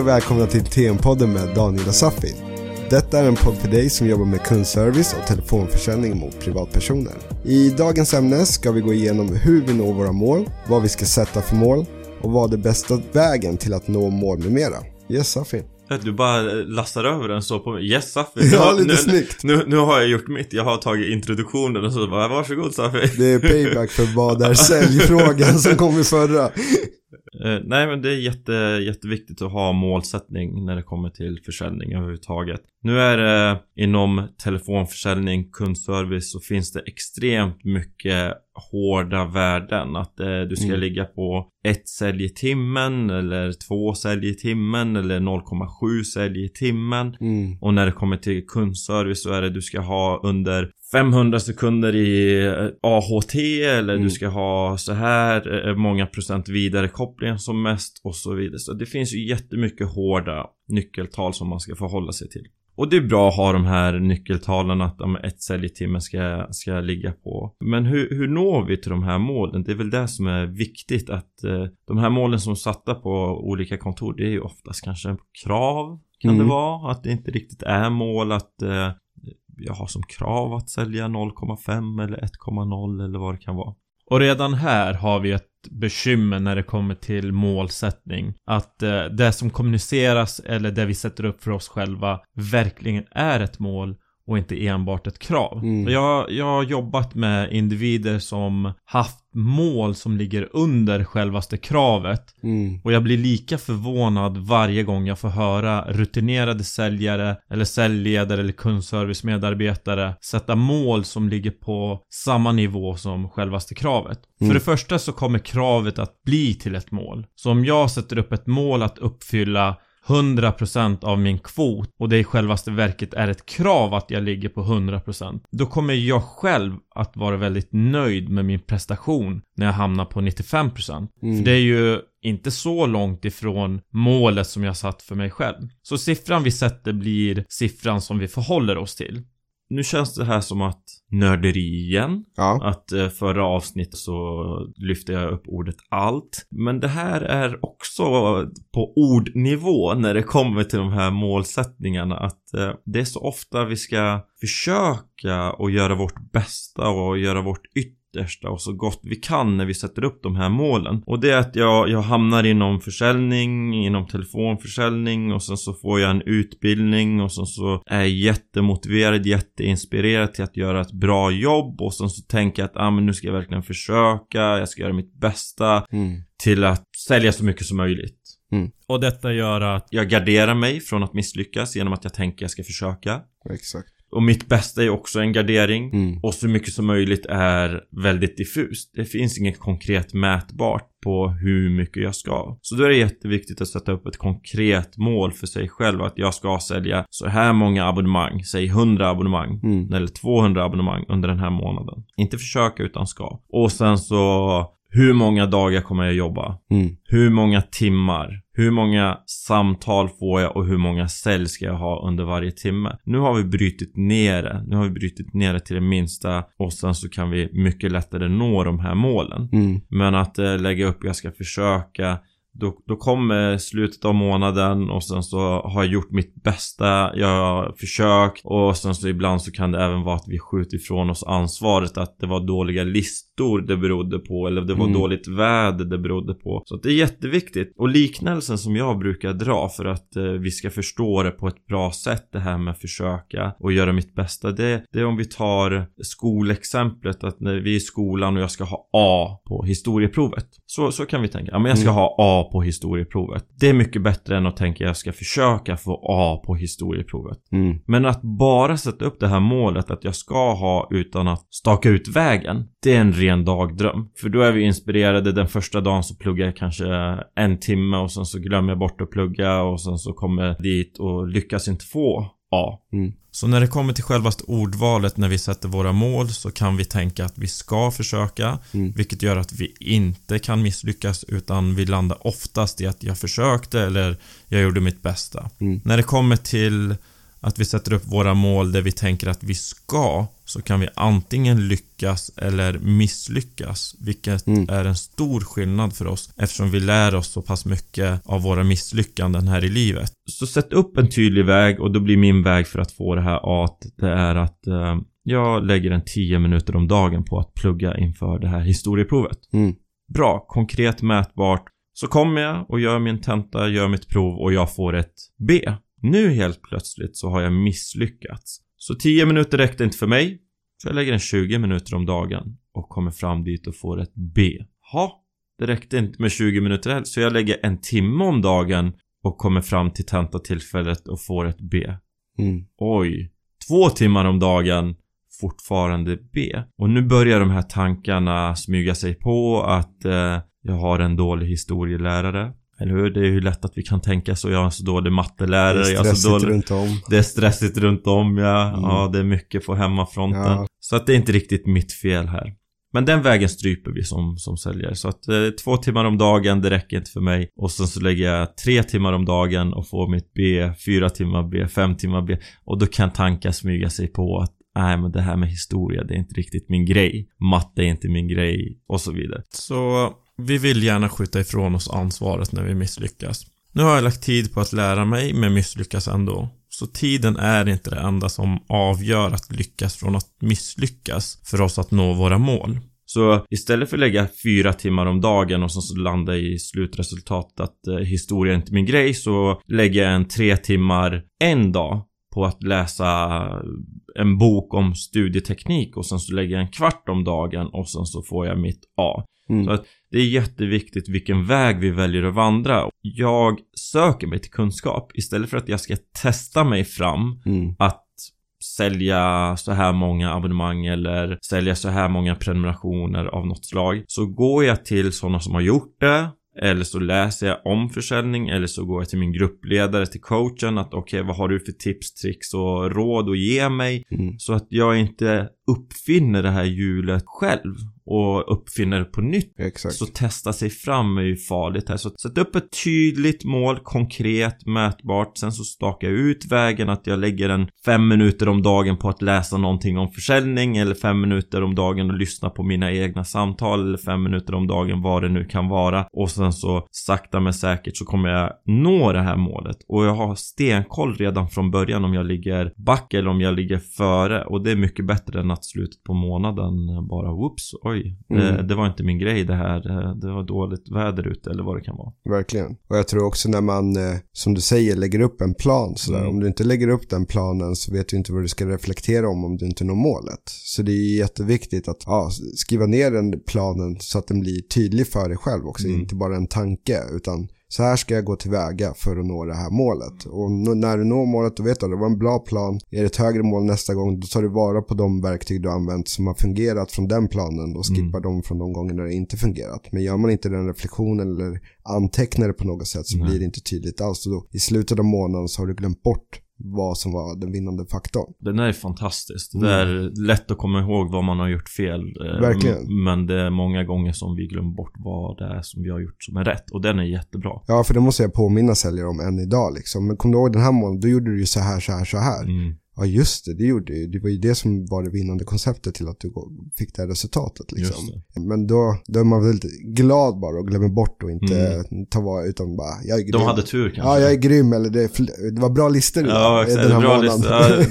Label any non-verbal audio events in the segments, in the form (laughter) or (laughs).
Hej och välkomna till TM-podden med Daniel och Safi. Detta är en podd för dig som jobbar med kundservice och telefonförsäljning mot privatpersoner. I dagens ämne ska vi gå igenom hur vi når våra mål, vad vi ska sätta för mål och vad är bästa vägen till att nå mål med mera. Yes Safi. Du bara lastar över den så på mig. Yes Safi. Ja, lite nu, snyggt. Nu, nu har jag gjort mitt. Jag har tagit introduktionen och så bara varsågod Safi. Det är payback för vad är säljfrågan som kom i förra. Eh, nej men det är jätte, jätteviktigt att ha målsättning när det kommer till försäljning överhuvudtaget. Nu är det inom telefonförsäljning, kundservice så finns det extremt mycket hårda värden. Att eh, du ska Mm. ligga på ett sälj i timmen eller två sälj i timmen eller 0,7 sälj i timmen. Mm. Och när det kommer till kundservice så är det du ska ha under 500 sekunder i eh, AHT eller Mm. du ska ha så här eh, många procent vidarekoppling som mest och så vidare. Så det finns ju jättemycket hårda nyckeltal som man ska förhålla sig till. Och det är bra att ha de här nyckeltalen att om ett sälj i timmen ska, ska ligga på. Men hur, hur når vi till de här målen? Det är väl det som är viktigt att eh, de här målen som satta på olika kontor det är ju oftast kanske krav kan Mm. det vara. Att det inte riktigt är mål att eh, jag har som krav att sälja 0,5 eller 1,0 eller vad det kan vara. Och redan här har vi ett bekymmer när det kommer till målsättning. Att eh, det som kommuniceras eller det vi sätter upp för oss själva verkligen är ett mål och inte enbart ett krav. Mm. Jag, jag har jobbat med individer som haft mål som ligger under självaste kravet Mm. och jag blir lika förvånad varje gång jag får höra rutinerade säljare eller säljledare eller kundservicemedarbetare sätta mål som ligger på samma nivå som självaste kravet. Mm. För det första så kommer kravet att bli till ett mål. Så om jag sätter upp ett mål att uppfylla 100% av min kvot och det i självaste verket är ett krav att jag ligger på 100% Då kommer jag själv att vara väldigt nöjd med min prestation när jag hamnar på 95% Mm. För det är ju inte så långt ifrån målet som jag satt för mig själv. Så siffran vi sätter blir siffran som vi förhåller oss till. Nu känns det här som att nörderi igen. Ja. Att eh, förra avsnittet så lyfte jag upp ordet allt. Men det här är också på ordnivå när det kommer till de här målsättningarna. Att eh, det är så ofta vi ska försöka och göra vårt bästa och göra vårt yttersta och så gott vi kan när vi sätter upp de här målen. Och det är att jag, jag hamnar inom försäljning, inom telefonförsäljning och sen så får jag en utbildning och sen så är jag jättemotiverad, jätteinspirerad till att göra ett bra jobb och sen så tänker jag att ah, men nu ska jag verkligen försöka, jag ska göra mitt bästa Mm. till att sälja så mycket som möjligt. Och detta gör att Jag garderar mig från att misslyckas genom att jag tänker jag ska försöka. Exakt. Och mitt bästa är också en gardering. Mm. Och så mycket som möjligt är väldigt diffust. Det finns inget konkret mätbart på hur mycket jag ska. Så då är det jätteviktigt att sätta upp ett konkret mål för sig själv. Att jag ska sälja så här många abonnemang. Säg 100 abonnemang. Mm. Eller 200 abonnemang under den här månaden. Inte försöka utan ska. Och sen så hur många dagar kommer jag jobba? Mm. Hur många timmar? Hur många samtal får jag och hur många sälj ska jag ha under varje timme? Nu har vi brytit ner det. Nu har vi brytit ner det till det minsta och sen så kan vi mycket lättare nå de här målen. Mm. Men att eh, lägga upp, jag ska försöka. Då, då kommer slutet av månaden och sen så har jag gjort mitt bästa, jag har försökt och sen så ibland så kan det även vara att vi skjuter ifrån oss ansvaret att det var dåliga listor det berodde på eller det var Mm. dåligt väder det berodde på. Så att det är jätteviktigt. Och liknelsen som jag brukar dra för att eh, vi ska förstå det på ett bra sätt det här med försöka och göra mitt bästa det, det är om vi tar skolexemplet att när vi är i skolan och jag ska ha A på historieprovet. Så, så kan vi tänka. Ja men jag ska Mm. ha A på historieprovet. Det är mycket bättre än att tänka jag ska försöka få A på historieprovet. Mm. Men att bara sätta upp det här målet att jag ska ha utan att staka ut vägen. Det är en ren dagdröm. För då är vi inspirerade. Den första dagen så pluggar jag kanske en timme och sen så glömmer jag bort att plugga och sen så kommer jag dit och lyckas inte få A. Mm. Så när det kommer till självaste ordvalet när vi sätter våra mål så kan vi tänka att vi ska försöka Mm. vilket gör att vi inte kan misslyckas utan vi landar oftast i att jag försökte eller jag gjorde mitt bästa. Mm. När det kommer till att vi sätter upp våra mål där vi tänker att vi ska, så kan vi antingen lyckas eller misslyckas. Vilket Mm. är en stor skillnad för oss eftersom vi lär oss så pass mycket av våra misslyckanden här i livet. Så sätt upp en tydlig väg och då blir min väg för att få det här A det är att eh, jag lägger en 10 minuter om dagen på att plugga inför det här historieprovet. Mm. Bra, konkret, mätbart. Så kommer jag och gör min tenta, gör mitt prov och jag får ett B. Nu helt plötsligt så har jag misslyckats. Så 10 minuter räckte inte för mig. Så jag lägger en 20 minuter om dagen och kommer fram dit och får ett B. Ha, det räckte inte med 20 minuter heller. Så jag lägger en timme om dagen och kommer fram till tentatillfället och får ett B. Mm. Oj. Två timmar om dagen, fortfarande B. Och nu börjar de här tankarna smyga sig på att eh, jag har en dålig historielärare. Eller hur? Det är ju lätt att vi kan tänka så. Jag har en så dålig mattelärare. Det är jag har så stressigt dålig... runt om. Det är stressigt runt om ja. Mm. Ja, det är mycket på hemmafronten. Ja. Så att det är inte riktigt mitt fel här. Men den vägen stryper vi som, som säljare. Så att eh, två timmar om dagen, det räcker inte för mig. Och sen så lägger jag tre timmar om dagen och får mitt B, fyra timmar B, fem timmar B. Och då kan tankar smyga sig på att nej men det här med historia, det är inte riktigt min grej. Matte är inte min grej och så vidare. Så vi vill gärna skjuta ifrån oss ansvaret när vi misslyckas. Nu har jag lagt tid på att lära mig, men misslyckas ändå. Så tiden är inte det enda som avgör att lyckas från att misslyckas för oss att nå våra mål. Så istället för att lägga fyra timmar om dagen och så landa i slutresultatet att eh, historia är inte min grej så lägger jag en tre timmar en dag på att läsa en bok om studieteknik och sen så lägger jag en kvart om dagen och sen så får jag mitt A. Mm. Så att det är jätteviktigt vilken väg vi väljer att vandra. Jag söker mig till kunskap istället för att jag ska testa mig fram Mm. att sälja så här många abonnemang eller sälja så här många prenumerationer av något slag. Så går jag till sådana som har gjort det eller så läser jag om försäljning eller så går jag till min gruppledare, till coachen att okej vad har du för tips, tricks och råd att ge mig? Mm. Så att jag inte uppfinner det här hjulet själv och uppfinner det på nytt. Exakt. Så testa sig fram är ju farligt här. Så sätt upp ett tydligt mål, konkret, mätbart. Sen så stakar jag ut vägen att jag lägger en fem minuter om dagen på att läsa någonting om försäljning eller fem minuter om dagen och lyssna på mina egna samtal eller fem minuter om dagen vad det nu kan vara. Och sen så sakta men säkert så kommer jag nå det här målet. Och jag har stenkoll redan från början om jag ligger back eller om jag ligger före. Och det är mycket bättre än att slutet på månaden bara whoops, oj. Det, Mm. det var inte min grej det här. Det- Det var dåligt väder ute eller vad det kan vara. Verkligen. Och jag tror också när man, eh, som du säger, lägger upp en plan sådär. Mm. Om du inte lägger upp den planen så vet du inte vad du ska reflektera om om du inte når målet. Så det är jätteviktigt att ja, skriva ner den planen så att den blir tydlig för dig själv också. Mm. Inte bara en tanke utan så här ska jag gå tillväga för att nå det här målet. Och när du når målet då vet du att det var en bra plan. Är det ett högre mål nästa gång då tar du vara på de verktyg du har använt som har fungerat från den planen och skippar dem från de gånger när det inte fungerat. Men gör man inte den reflektionen eller antecknar det på något sätt så Nej. blir det inte tydligt alls. Och då, I slutet av månaden så har du glömt bort vad som var den vinnande faktorn. Den är fantastisk. Mm. Det är lätt att komma ihåg vad man har gjort fel. eh, Verkligen. Men det är många gånger som vi glömmer bort vad det är som vi har gjort som är rätt. Och den är jättebra. Ja, för det måste jag påminna säljare om än idag liksom. Men kom du ihåg den här månaden, då gjorde du ju så här, så här, så här. Mm. Ja, just det, det gjorde du. Det var ju det som var det vinnande konceptet till att du fick det här resultatet liksom. Men då, då är man väldigt glad bara och glömmer bort och inte Mm. ta vara utan bara, jag är grym. De hade tur kanske. Ja, jag är grym eller det, är det var bra listor Ja, exakt. den här Bra månaden.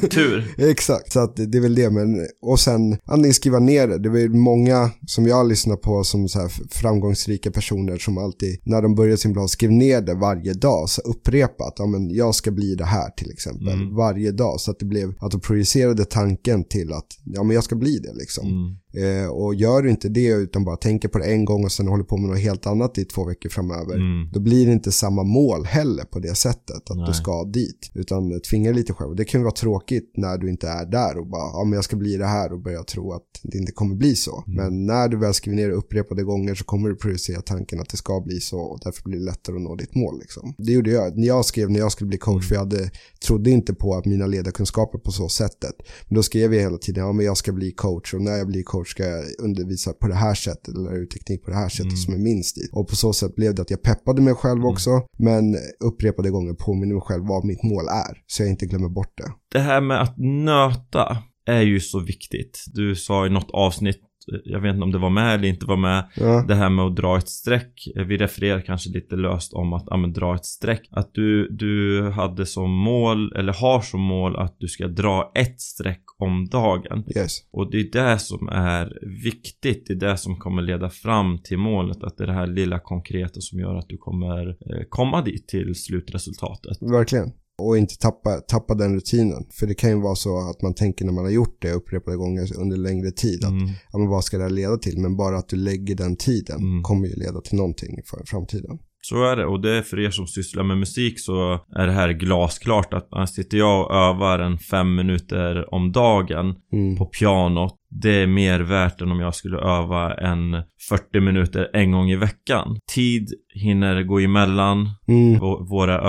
Ja, (laughs) tur. Exakt, så att det är väl det. Men, och sen antingen skriva ner det. Det är väl många som jag lyssnar på som så här framgångsrika personer som alltid, när de börjar sin plan, skriv ner det varje dag. Så upprepa att ja, men jag ska bli det här till exempel. Mm. Varje dag. Så att det blev, att de projicerade tanken till att ja, men jag ska bli det liksom. Mm. Eh, och gör du inte det utan bara tänker på det en gång och sen håller på med något helt annat i två veckor framöver. Mm. Då blir det inte samma mål heller på det sättet, att Nej. du ska dit. Utan tvinga lite själv. Och Det kan ju vara tråkigt när du inte är där och bara, ja men jag ska bli det här och börja tro att det inte kommer bli så. Mm. Men när du väl skriver ner det upprepade gånger så kommer du projicera tanken att det ska bli så och därför blir det lättare att nå ditt mål. Liksom. Det gjorde jag. När jag skrev när jag skulle bli coach, för jag hade, trodde inte på att mina ledarkunskaper på så sättet. Men då skrev jag hela tiden, ja men jag ska bli coach och när jag blir coach coach ska jag undervisa på det här sättet eller lära ut teknik på det här sättet Mm. som är min stil. Och på så sätt blev det att jag peppade mig själv Mm. också, men upprepade gånger påminner mig själv vad mitt mål är, så jag inte glömmer bort det. Det här med att nöta är ju så viktigt. Du sa i något avsnitt, jag vet inte om det var med eller inte var med, Ja, det här med att dra ett streck. Vi refererar kanske lite löst om att ja, men, dra ett streck. Att du, du hade som mål, eller har som mål att du ska dra ett streck om dagen. yes. Och det är det som är viktigt. Det är det som kommer leda fram till målet. Att det är det här lilla konkreta som gör att du kommer eh, komma dit till slutresultatet. Verkligen. Och inte tappa, tappa den rutinen. För det kan ju vara så att man tänker när man har gjort det upprepade gånger under längre tid att Mm. ja, men vad ska det här leda till? Men bara att du lägger den tiden Mm. kommer ju leda till någonting för framtiden. Så är det och det är för er som sysslar med musik så är det här glasklart att när sitter jag och övar en fem minuter om dagen Mm. på pianot det är mer värt än om jag skulle öva en 40 minuter en gång i veckan. Tid hinner gå emellan Mm. vå- våra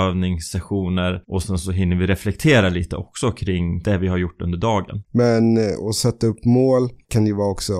övningssessioner och sen så hinner vi reflektera lite också kring det vi har gjort under dagen. Men eh, att sätta upp mål kan ju vara också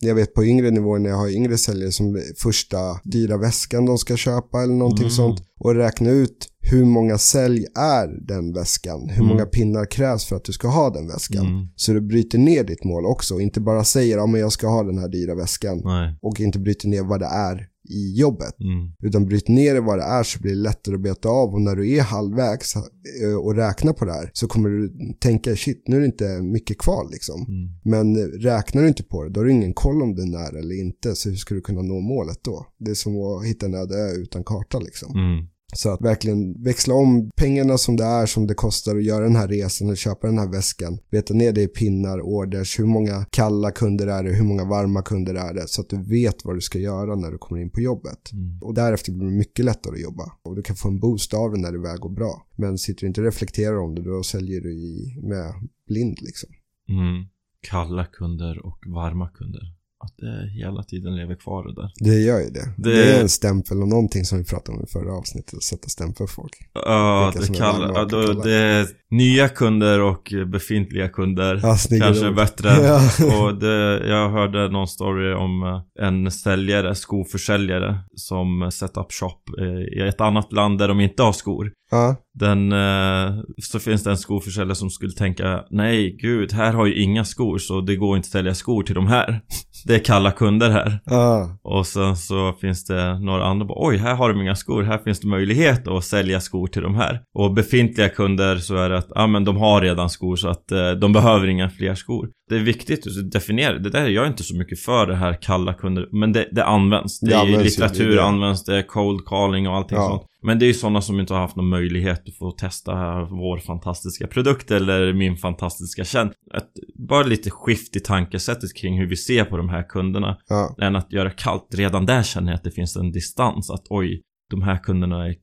jag vet på yngre nivåer när jag har yngre säljare som första dyra väskan de ska köpa eller någonting Mm. sånt och räkna ut hur många sälj är den väskan, hur Mm. många pinnar krävs för att du ska ha den väskan. Mm. Så du bryter ner ditt mål också inte bara säger ja men jag ska ha den här dyra väskan Nej. och inte bryter ner vad det är i jobbet. Mm. Utan bryter ner det vad det är så blir det lättare att beta av och när du är halvvägs eh, och räknar på det här så kommer du tänka shit nu är det inte mycket kvar liksom. Mm. Men eh, räknar du inte på det då har du ingen koll om det är nära eller inte så hur ska du kunna nå målet då? Det är som att hitta en öde ö utan karta liksom. Mm. Så att verkligen växla om pengarna som det är som det kostar att göra den här resan eller köpa den här väskan. Veta ner det i pinnar, orders, hur många kalla kunder är det, hur många varma kunder är det. Så att du vet vad du ska göra när du kommer in på jobbet. Mm. Och därefter blir det mycket lättare att jobba. Och du kan få en boost av det när det väl går bra. Men sitter du inte och reflekterar om det då säljer du i, med blind liksom. Mm. Kalla kunder och varma kunder. Att det hela tiden lever kvar det där. Det gör ju det. Det, Det- är en stämpel och någonting som vi pratade om i förra avsnittet. Att sätta stämpel på folk. Ja, Vilka det, som är kalla, varma ja, och då, det är nya kunder och befintliga kunder. Ja, Kanske ord. bättre. Ja. (laughs) Och det, jag hörde någon story om eh, en säljare, skoförsäljare, som set up shop eh, i ett annat land där de inte har skor. Ja, Den, eh, så finns det en skoförsäljare som skulle tänka Nej, gud, här har ju inga skor så det går inte att sälja skor till de här. (laughs) Det är kalla kunder här. ja, Och sen så finns det några andra bara, oj, här har de inga skor, här finns det möjlighet att sälja skor till de här. Och befintliga kunder så är det att, ja men de har redan skor så att eh, de behöver inga fler skor. Det är viktigt att definiera, det där är jag inte så mycket för det här kalla kunder, men det, det används. Det, Det är används ju, litteratur det är används, det är cold calling och allting Ja. sånt. Men det är ju sådana som inte har haft någon möjlighet att få testa vår fantastiska produkt eller min fantastiska tjänst. Att bara lite skift i tankesättet kring hur vi ser på de här kunderna ja. än att göra kallt. Redan där känner jag att det finns en distans. Att oj, de här kunderna är...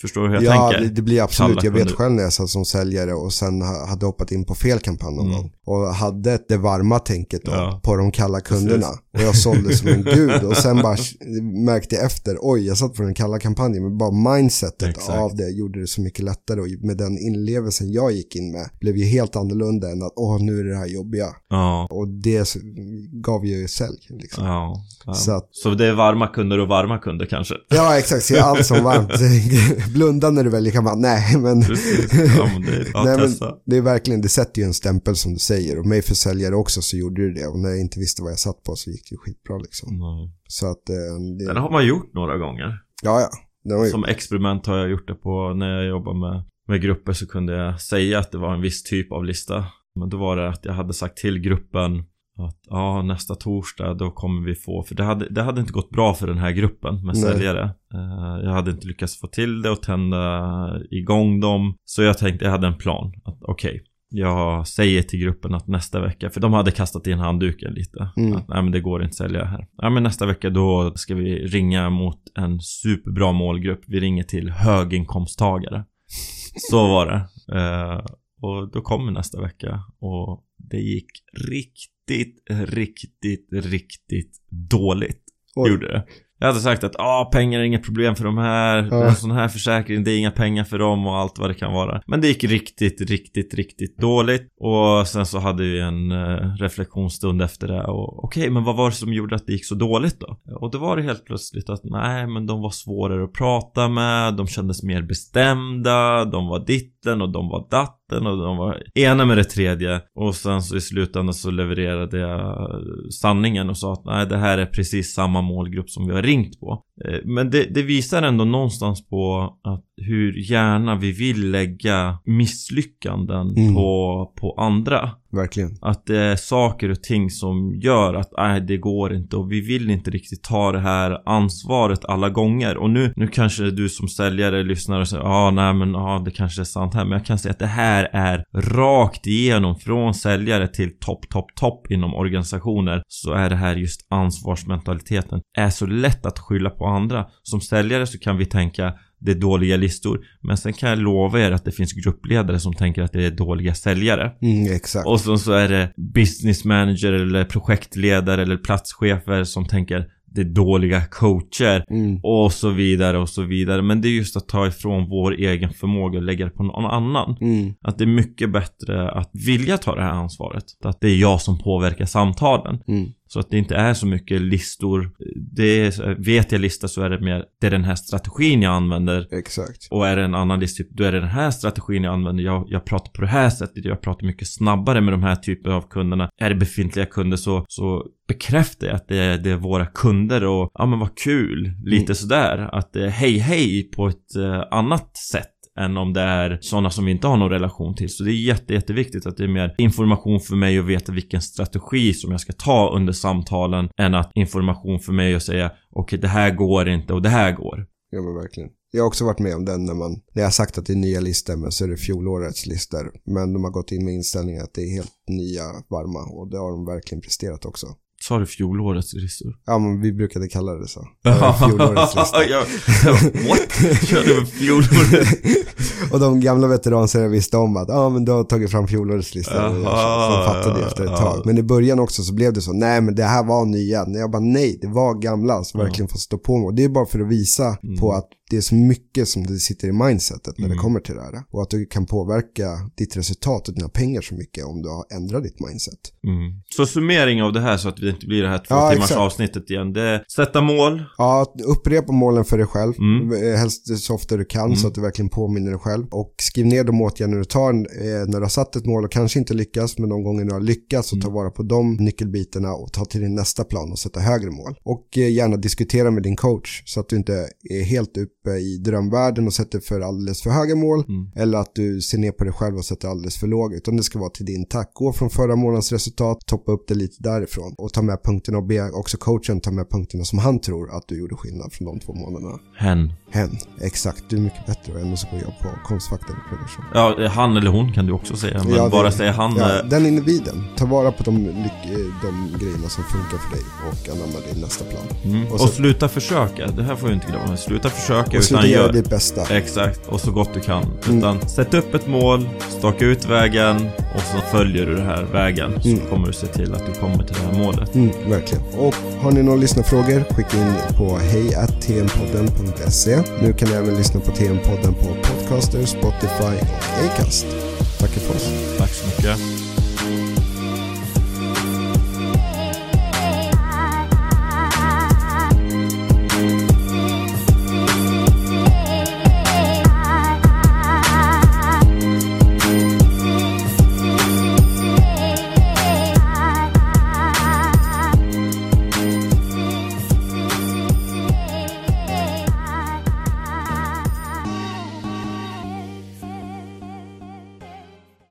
Förstår du hur jag ja, tänker? det, det blir absolut. Kalla Jag vet kunder. själv när jag satt som säljare och sen ha- hade hoppat in på fel kampanj någon Mm. gång. Och hade det varma tänket då Ja. på de kalla kunderna. Och jag sålde som en gud. Och sen bara märkte jag efter, oj jag satt på den kalla kampanjen. Men bara mindsetet Exakt. av det gjorde det så mycket lättare. Och med den inlevelsen jag gick in med blev ju helt annorlunda än att, åh nu är det här jobbiga. Ja, Och det gav ju sälj liksom. ja. Så att- Så det är varma kunder och varma kunder kanske? Ja, exakt. Se allt som varmt. (laughs) (laughs) Blunda när du väljer kampanj. Nej, men... Precis. Ja, men det, ja, (laughs) Nej, men det är verkligen, det sätter ju en stämpel som du säger. Och mig för säljare också så gjorde det det. Och när jag inte visste vad jag satt på så gick det ju skitbra liksom. Nej. Så att, eh, det, Den har man gjort några gånger. ja ja. Som experiment har jag gjort det på när jag jobbar med, med grupper så kunde jag säga att det var en viss typ av lista. Men då var det att jag hade sagt till gruppen att ja, nästa torsdag då kommer vi få, för det hade, det hade inte gått bra för den här gruppen med Nej. säljare. Eh, jag hade inte lyckats få till det och tända igång dem. Så jag tänkte, jag hade en plan. Att okej, jag säger till gruppen att nästa vecka, för de hade kastat in handduken lite. Mm. Att nej men det går inte att sälja här. Nej men nästa vecka då ska vi ringa mot en superbra målgrupp. Vi ringer till höginkomsttagare. Så var det. (laughs) Eh, och då kommer nästa vecka och det gick riktigt, riktigt, riktigt dåligt. Oj. Gjorde det. Jag hade sagt att ah, pengar är inget problem för de här, Ja. en sån här försäkring, det är inga pengar för dem och allt vad det kan vara. Men det gick riktigt, riktigt, riktigt dåligt. Och sen så hade vi en eh, reflektionsstund efter det och okej, men vad var det som gjorde att det gick så dåligt då? Och då var det helt plötsligt att nej, men de var svårare att prata med, de kändes mer bestämda, de var ditten och de var datten och de var ena med det tredje. Och sen så i slutändan så levererade jag sanningen och sa att nej, det här är precis samma målgrupp som vi har ringt på. Eh, Men det, det visar ändå någonstans på att hur gärna vi vill lägga misslyckanden Mm. på, på andra. Verkligen. Att det är saker och ting som gör att nej, det går inte och vi vill inte riktigt ta det här ansvaret alla gånger. Och nu, nu kanske du som säljare lyssnar och säger ja, ah, nej men ja, det kanske är sant här. Men jag kan säga att det här är rakt igenom från säljare till topp, topp, topp inom organisationer. Så är det här just ansvarsmentaliteten. Är så lätt att skylla på andra. Som säljare så kan vi tänka det är dåliga listor. Men sen kan jag lova er att det finns gruppledare som tänker att det är dåliga säljare. Mm, exakt. Och så, så är det business manager eller projektledare eller platschefer som tänker det är dåliga coacher Mm. och så vidare och så vidare. Men det är just att ta ifrån vår egen förmåga och lägga det på någon annan. Mm. Att det är mycket bättre att vilja ta det här ansvaret. Att det är jag som påverkar samtalen. Mm. Så att det inte är så mycket listor. Det är, vet jag lista så är det mer, det är den här strategin jag använder. Exakt. Och är det en annan list, typ, då är det den här strategin jag använder. Jag, jag pratar på det här sättet. Jag pratar mycket snabbare med de här typerna av kunderna. Är det befintliga kunder så, så bekräftar jag att det är, det är våra kunder och ja men vad kul. Lite Mm. sådär. Att det är hej hej på ett eh, annat sätt. Än om det är sådana som vi inte har någon relation till. Så det är jätte, jätteviktigt att det är mer information för mig att veta vilken strategi som jag ska ta under samtalen. Än att information för mig att säga okej det här går inte och det här går. Ja men verkligen. Jag har också varit med om den när man, när jag har sagt att det är nya listor men så är det fjolårets listor. Men de har gått in med inställningen att det är helt nya varma och det har de verkligen presterat också. Sa du fjolårets listor? Ja men vi brukade kalla det så. Är fjolårets listor. (laughs) ja, what? Körde med fjolårets? (laughs) Och de gamla veteranserna visste om att ja men du har tagit fram fjolårets lista. De fattade det efter ett tag. Men i början också så blev det så, nej men det här var nya. Nej, jag bara nej, det var gamla som Ja. verkligen får stå på mig. Och det är bara för att visa Mm. på att det är så mycket som det sitter i mindsetet när Mm. det kommer till det här. Och att du kan påverka ditt resultat och dina pengar så mycket om du har ändrat ditt mindset. Mm. Så summering av det här så att det inte blir det här två Ja, timmars exakt. avsnittet igen. Det är sätta mål. Ja, upprepa målen för dig själv. Mm. Eh, Helst så ofta du kan Mm. så att du verkligen påminner dig själv. Och skriv ner de åtgärder du tar eh, när du har satt ett mål och kanske inte lyckas. Men de gånger du har lyckats så ta Mm. vara på de nyckelbitarna och ta till din nästa plan och sätta högre mål. Och eh, gärna diskutera med din coach så att du inte är helt uppe i drömvärlden och sätter för alldeles för höga mål. Mm. Eller att du ser ner på dig själv och sätter alldeles för låga. Utan det ska vara till din tack. Gå från förra månadens resultat, toppa upp det lite därifrån. Och ta med punkterna och be också coachen ta med punkterna som han tror att du gjorde skillnad från de två månaderna. Hen. Hen, exakt. Du är mycket bättre och ändå så går jag på Konstfakta Production. Ja, han eller hon kan du också säga. Men Ja, det- bara säga han. Ja, eh, den individen. Ta vara på de, eh, de grejerna som funkar för dig och anamma det i nästa plan. Mm. och Och, så- sluta försöka. Det här får du inte glömma. Sluta försöka Och sluta göra gör. ditt bästa. Exakt, och så gott du kan. Mm. Utan sätt upp ett mål, staka ut vägen och så följer du den här vägen. Så Mm. kommer du se till att du kommer till det här målet. Mm, verkligen. Och har ni några lyssnarfrågor, skicka in på hejatmpodden.se. Nu kan ni även lyssna på TM-podden på Podcaster, Spotify och Acast. Tack för oss. Tack så mycket.